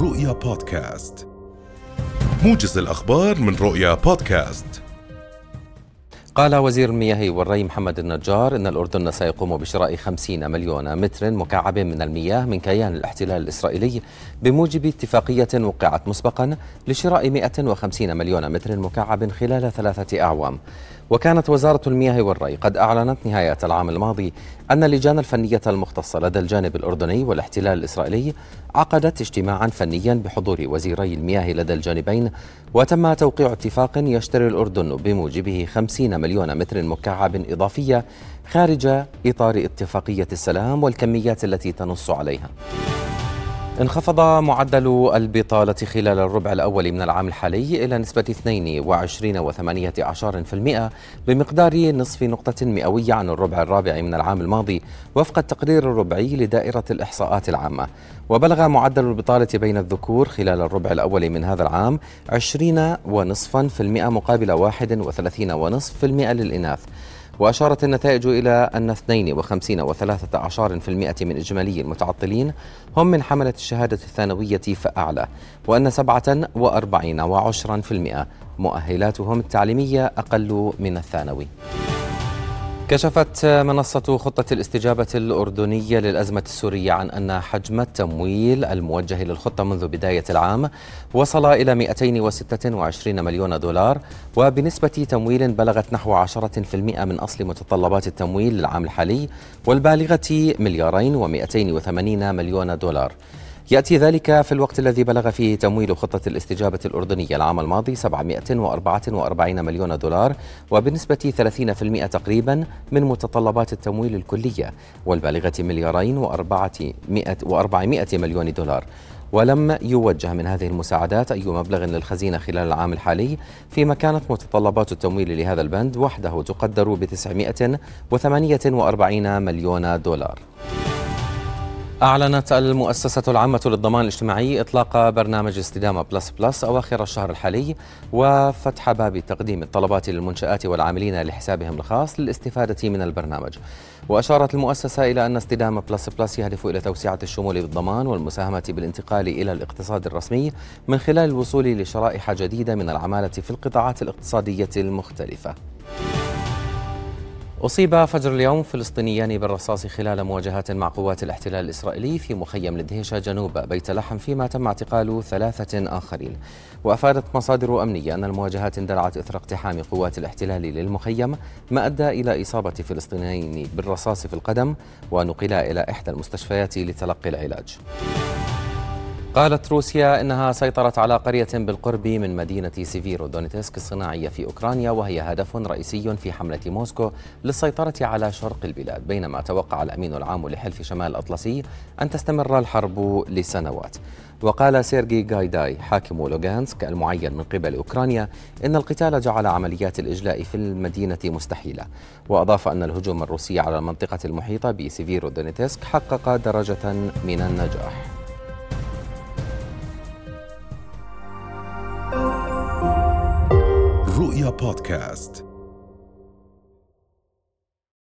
رؤيا بودكاست. موجز الأخبار من رؤيا بودكاست. قال وزير المياه والري محمد النجار إن الأردن سيقوم بشراء 50 مليون متر مكعب من المياه من كيان الاحتلال الإسرائيلي بموجب اتفاقية وقعت مسبقا لشراء 150 مليون متر مكعب خلال ثلاثة أعوام. وكانت وزارة المياه والري قد أعلنت نهاية العام الماضي أن اللجان الفنية المختصة لدى الجانب الأردني والاحتلال الإسرائيلي عقدت اجتماعا فنيا بحضور وزيري المياه لدى الجانبين وتم توقيع اتفاق يشتري الأردن بموجبه 50 مليون متر مكعب إضافية خارج إطار اتفاقية السلام والكميات التي تنص عليها. انخفض معدل البطالة خلال الربع الأول من العام الحالي إلى نسبة 22.18% بمقدار نصف نقطة مئوية عن الربع الرابع من العام الماضي وفق التقرير الربعي لدائرة الإحصاءات العامة. وبلغ معدل البطالة بين الذكور خلال الربع الأول من هذا العام 20 ونصفا في المئة مقابل 31 ونصف في المئة للإناث. وأشارت النتائج إلى أن 52 و13% من إجمالي المتعطلين هم من حملة الشهادة الثانوية فأعلى وأن 47 و10% مؤهلاتهم التعليمية أقل من الثانوي. كشفت منصة خطة الاستجابة الأردنية للأزمة السورية عن أن حجم التمويل الموجه للخطة منذ بداية العام وصل إلى 226 مليون دولار وبنسبة تمويل بلغت نحو 10% من أصل متطلبات التمويل للعام الحالي والبالغة مليارين و280 مليون دولار. يأتي ذلك في الوقت الذي بلغ فيه تمويل خطة الاستجابة الأردنية العام الماضي 744 مليون دولار وبنسبة 30% تقريبا من متطلبات التمويل الكلية والبالغة مليارين و400 مليون دولار. ولم يوجه من هذه المساعدات أي مبلغ للخزينة خلال العام الحالي فيما كانت متطلبات التمويل لهذا البند وحده تقدر ب 948 مليون دولار. أعلنت المؤسسة العامة للضمان الاجتماعي إطلاق برنامج استدامة plus plus أواخر الشهر الحالي وفتح باب تقديم الطلبات للمنشآت والعاملين لحسابهم الخاص للاستفادة من البرنامج. وأشارت المؤسسة إلى أن استدامة plus plus يهدف إلى توسعة الشمول بالضمان والمساهمة بالانتقال إلى الاقتصاد الرسمي من خلال الوصول لشرائح جديدة من العمالة في القطاعات الاقتصادية المختلفة. أصيب فجر اليوم فلسطينيان بالرصاص خلال مواجهات مع قوات الاحتلال الإسرائيلي في مخيم الدهيشة جنوب بيت لحم فيما تم اعتقال ثلاثة آخرين. وأفادت مصادر أمنية أن المواجهات اندلعت إثر اقتحام قوات الاحتلال للمخيم ما أدى إلى إصابة فلسطينيين بالرصاص في القدم ونقلا إلى إحدى المستشفيات لتلقي العلاج. قالت روسيا إنها سيطرت على قرية بالقرب من مدينة سيفيرو دونيتسك الصناعية في أوكرانيا وهي هدف رئيسي في حملة موسكو للسيطرة على شرق البلاد بينما توقع الأمين العام لحلف شمال الاطلسي أن تستمر الحرب لسنوات. وقال سيرجي غايداي حاكم لوغانسك المعين من قبل أوكرانيا إن القتال جعل عمليات الإجلاء في المدينة مستحيلة. وأضاف أن الهجوم الروسي على المنطقة المحيطة بسيفيرو دونيتسك حقق درجة من النجاح. رؤيا بودكاست.